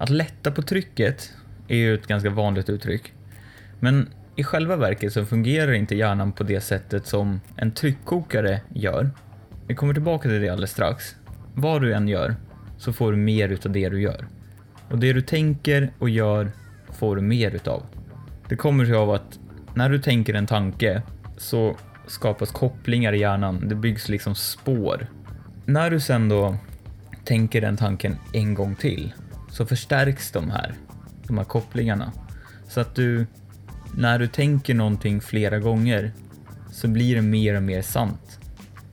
Att lätta på trycket är ju ett ganska vanligt uttryck. Men i själva verket så fungerar inte hjärnan på det sättet som en tryckkokare gör. Vi kommer tillbaka till det alldeles strax. Vad du än gör så får du mer utav det du gör. Och det du tänker och gör får du mer utav. Det kommer sig av att när du tänker en tanke så skapas kopplingar i hjärnan. Det byggs liksom spår. När du sen då tänker den tanken en gång till så förstärks de här, de här kopplingarna. Så att du, när du tänker någonting flera gånger så blir det mer och mer sant.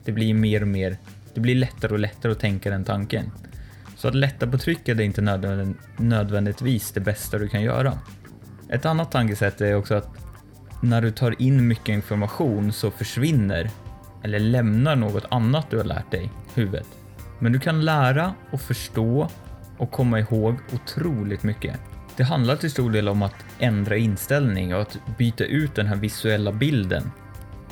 Det blir mer och mer, det blir lättare och lättare att tänka den tanken. Så att lätta på trycket är inte nödvändigtvis det bästa du kan göra. Ett annat tankesätt är också att när du tar in mycket information så försvinner eller lämnar något annat du har lärt dig huvudet. Men du kan lära och förstå och komma ihåg otroligt mycket. Det handlar till stor del om att ändra inställning och att byta ut den här visuella bilden.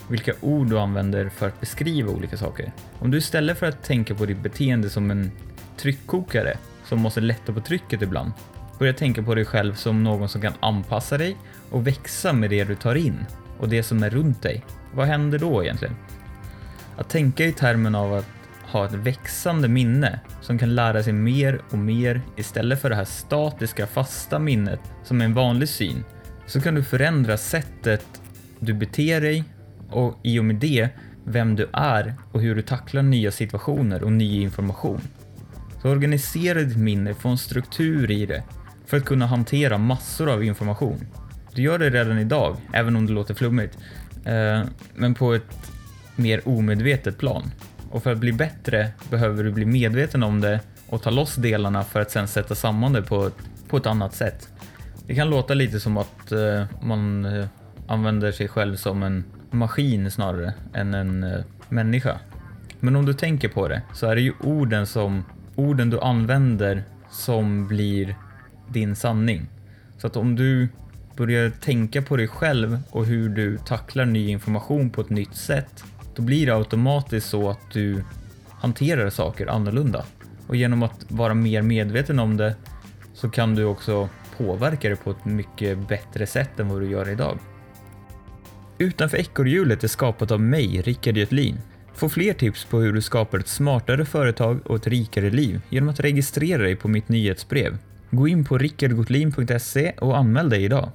Vilka ord du använder för att beskriva olika saker. Om du istället för att tänka på ditt beteende som en tryckkokare som måste lätta på trycket ibland, börjar tänka på dig själv som någon som kan anpassa dig och växa med det du tar in och det som är runt dig. Vad händer då egentligen? Att tänka i termen av att ha ett växande minne som kan lära sig mer och mer istället för det här statiska fasta minnet som är en vanlig syn så kan du förändra sättet du beter dig och i och med det vem du är och hur du tacklar nya situationer och ny information. Så organisera ditt minne, få en struktur i det för att kunna hantera massor av information. Du gör det redan idag, även om det låter flummigt, eh, men på ett mer omedvetet plan. Och för att bli bättre behöver du bli medveten om det och ta loss delarna för att sen sätta samman det på ett, på ett annat sätt. Det kan låta lite som att eh, man eh, använder sig själv som en maskin snarare än en eh, människa. Men om du tänker på det så är det ju orden som orden du använder som blir din sanning. Så att om du börjar tänka på dig själv och hur du tacklar ny information på ett nytt sätt, då blir det automatiskt så att du hanterar saker annorlunda. Och genom att vara mer medveten om det så kan du också påverka det på ett mycket bättre sätt än vad du gör idag. Utanför ekorrhjulet är skapat av mig, Rickard Götlin. Få fler tips på hur du skapar ett smartare företag och ett rikare liv genom att registrera dig på mitt nyhetsbrev. Gå in på rickardgotlin.se och anmäl dig idag.